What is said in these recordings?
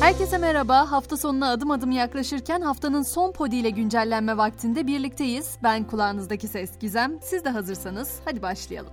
Herkese merhaba. Hafta sonuna adım adım yaklaşırken haftanın son podi ile güncellenme vaktinde birlikteyiz. Ben kulağınızdaki ses Gizem. Siz de hazırsanız hadi başlayalım.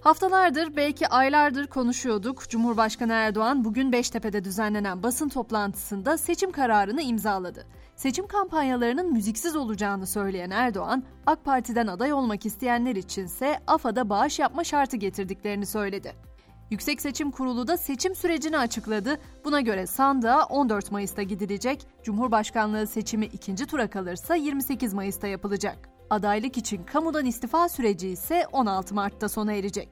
Haftalardır belki aylardır konuşuyorduk. Cumhurbaşkanı Erdoğan bugün Beştepe'de düzenlenen basın toplantısında seçim kararını imzaladı. Seçim kampanyalarının müziksiz olacağını söyleyen Erdoğan, AK Parti'den aday olmak isteyenler içinse AFA'da bağış yapma şartı getirdiklerini söyledi. Yüksek Seçim Kurulu da seçim sürecini açıkladı. Buna göre sandığa 14 Mayıs'ta gidilecek, Cumhurbaşkanlığı seçimi ikinci tura kalırsa 28 Mayıs'ta yapılacak. Adaylık için kamudan istifa süreci ise 16 Mart'ta sona erecek.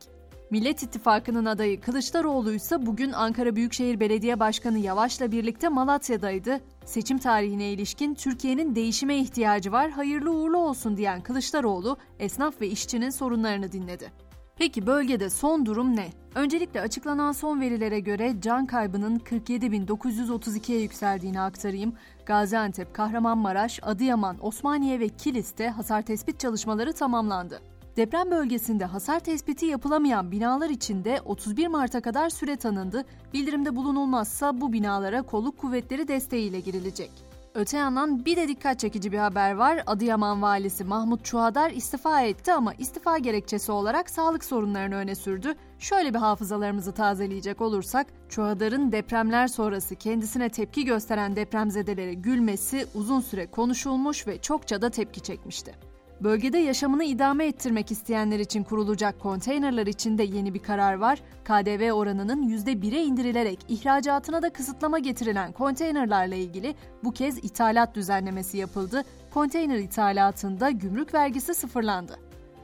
Millet İttifakı'nın adayı Kılıçdaroğlu ise bugün Ankara Büyükşehir Belediye Başkanı Yavaş'la birlikte Malatya'daydı. Seçim tarihine ilişkin Türkiye'nin değişime ihtiyacı var, hayırlı uğurlu olsun diyen Kılıçdaroğlu, esnaf ve işçinin sorunlarını dinledi. Peki bölgede son durum ne? Öncelikle açıklanan son verilere göre can kaybının 47.932'ye yükseldiğini aktarayım. Gaziantep, Kahramanmaraş, Adıyaman, Osmaniye ve Kilis'te hasar tespit çalışmaları tamamlandı. Deprem bölgesinde hasar tespiti yapılamayan binalar için de 31 Mart'a kadar süre tanındı. Bildirimde bulunulmazsa bu binalara kolluk kuvvetleri desteğiyle girilecek. Öte yandan bir de dikkat çekici bir haber var. Adıyaman valisi Mahmut Çuhadar istifa etti ama istifa gerekçesi olarak sağlık sorunlarını öne sürdü. Şöyle bir hafızalarımızı tazeleyecek olursak, Çuhadar'ın depremler sonrası kendisine tepki gösteren depremzedelere gülmesi uzun süre konuşulmuş ve çokça da tepki çekmişti. Bölgede yaşamını idame ettirmek isteyenler için kurulacak konteynerler için de yeni bir karar var. KDV oranının %1'e indirilerek ihracatına da kısıtlama getirilen konteynerlarla ilgili bu kez ithalat düzenlemesi yapıldı. Konteyner ithalatında gümrük vergisi sıfırlandı.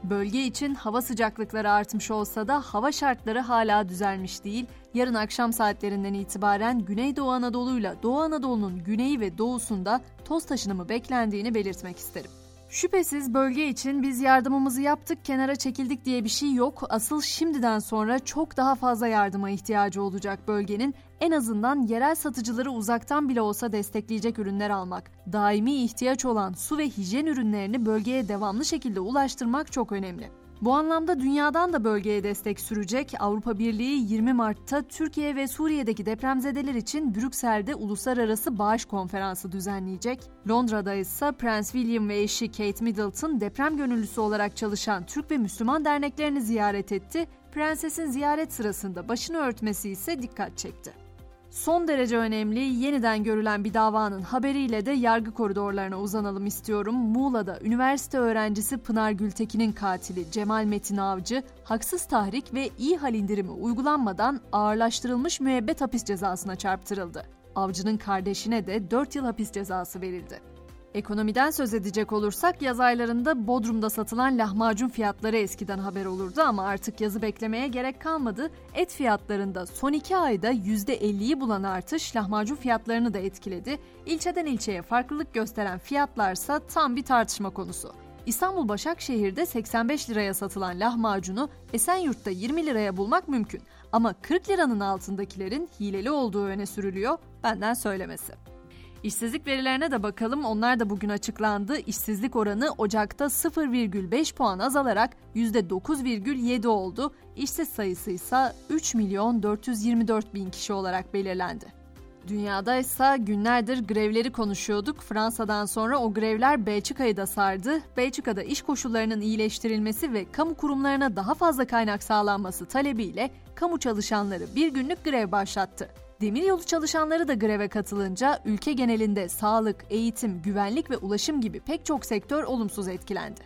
Bölge için hava sıcaklıkları artmış olsa da hava şartları hala düzelmiş değil. Yarın akşam saatlerinden itibaren Güneydoğu Anadolu'yla Doğu Anadolu'nun güneyi ve doğusunda toz taşınımı beklendiğini belirtmek isterim. Şüphesiz bölge için biz yardımımızı yaptık, kenara çekildik diye bir şey yok. Asıl şimdiden sonra çok daha fazla yardıma ihtiyacı olacak bölgenin. En azından yerel satıcıları uzaktan bile olsa destekleyecek ürünler almak, daimi ihtiyaç olan su ve hijyen ürünlerini bölgeye devamlı şekilde ulaştırmak çok önemli. Bu anlamda dünyadan da bölgeye destek sürecek. Avrupa Birliği 20 Mart'ta Türkiye ve Suriye'deki depremzedeler için Brüksel'de uluslararası bağış konferansı düzenleyecek. Londra'da ise Prens William ve eşi Kate Middleton deprem gönüllüsü olarak çalışan Türk ve Müslüman derneklerini ziyaret etti. Prensesin ziyaret sırasında başını örtmesi ise dikkat çekti. Son derece önemli, yeniden görülen bir davanın haberiyle de yargı koridorlarına uzanalım istiyorum. Muğla'da üniversite öğrencisi Pınar Gültekin'in katili Cemal Metin Avcı, haksız tahrik ve iyi hal indirimi uygulanmadan ağırlaştırılmış müebbet hapis cezasına çarptırıldı. Avcı'nın kardeşine de 4 yıl hapis cezası verildi. Ekonomiden söz edecek olursak yaz aylarında Bodrum'da satılan lahmacun fiyatları eskiden haber olurdu ama artık yazı beklemeye gerek kalmadı. Et fiyatlarında son iki ayda %50'yi bulan artış lahmacun fiyatlarını da etkiledi. İlçeden ilçeye farklılık gösteren fiyatlarsa tam bir tartışma konusu. İstanbul Başakşehir'de 85 liraya satılan lahmacunu Esenyurt'ta 20 liraya bulmak mümkün. Ama 40 liranın altındakilerin hileli olduğu öne sürülüyor, benden söylemesi. İşsizlik verilerine de bakalım. Onlar da bugün açıklandı. İşsizlik oranı Ocak'ta 0,5 puan azalarak %9,7 oldu. İşsiz sayısı ise 3 milyon 424 bin kişi olarak belirlendi. Dünyada ise günlerdir grevleri konuşuyorduk. Fransa'dan sonra o grevler Belçika'yı da sardı. Belçika'da iş koşullarının iyileştirilmesi ve kamu kurumlarına daha fazla kaynak sağlanması talebiyle kamu çalışanları bir günlük grev başlattı. Demiryolu çalışanları da greve katılınca ülke genelinde sağlık, eğitim, güvenlik ve ulaşım gibi pek çok sektör olumsuz etkilendi.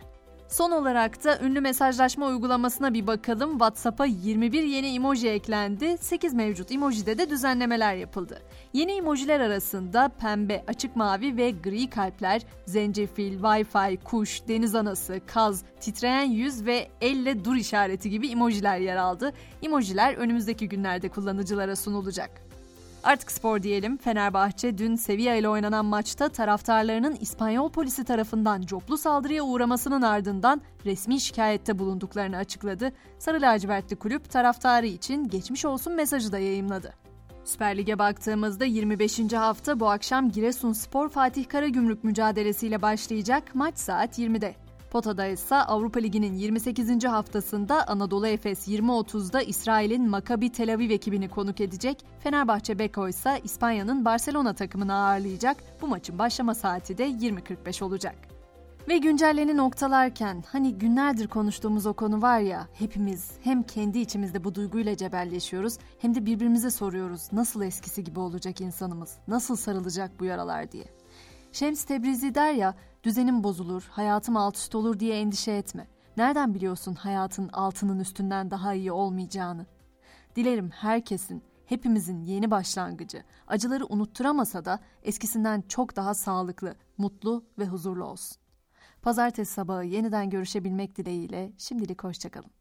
Son olarak da ünlü mesajlaşma uygulamasına bir bakalım. WhatsApp'a 21 yeni emoji eklendi. 8 mevcut emojide de düzenlemeler yapıldı. Yeni emojiler arasında pembe, açık mavi ve gri kalpler, zencefil, Wi-Fi, kuş, deniz anası, kaz, titreyen yüz ve elle dur işareti gibi emojiler yer aldı. Emojiler önümüzdeki günlerde kullanıcılara sunulacak. Artık spor diyelim. Fenerbahçe dün Sevilla ile oynanan maçta taraftarlarının İspanyol polisi tarafından coplu saldırıya uğramasının ardından resmi şikayette bulunduklarını açıkladı. Sarı lacivertli kulüp taraftarı için geçmiş olsun mesajı da yayımladı. Süper Lig'e baktığımızda 25. hafta bu akşam Giresun Spor Fatih Karagümrük mücadelesiyle başlayacak maç saat 20'de. Potada ise Avrupa Ligi'nin 28. haftasında Anadolu Efes 20.30'da İsrail'in Maccabi Tel Aviv ekibini konuk edecek. Fenerbahçe Beko ise İspanya'nın Barcelona takımını ağırlayacak. Bu maçın başlama saati de 20.45 olacak. Ve güncelleni noktalarken hani günlerdir konuştuğumuz o konu var ya hepimiz hem kendi içimizde bu duyguyla cebelleşiyoruz hem de birbirimize soruyoruz nasıl eskisi gibi olacak insanımız, nasıl sarılacak bu yaralar diye. Şems Tebrizi der ya düzenim bozulur, hayatım alt üst olur diye endişe etme. Nereden biliyorsun hayatın altının üstünden daha iyi olmayacağını? Dilerim herkesin, hepimizin yeni başlangıcı, acıları unutturamasa da eskisinden çok daha sağlıklı, mutlu ve huzurlu olsun. Pazartesi sabahı yeniden görüşebilmek dileğiyle şimdilik hoşçakalın.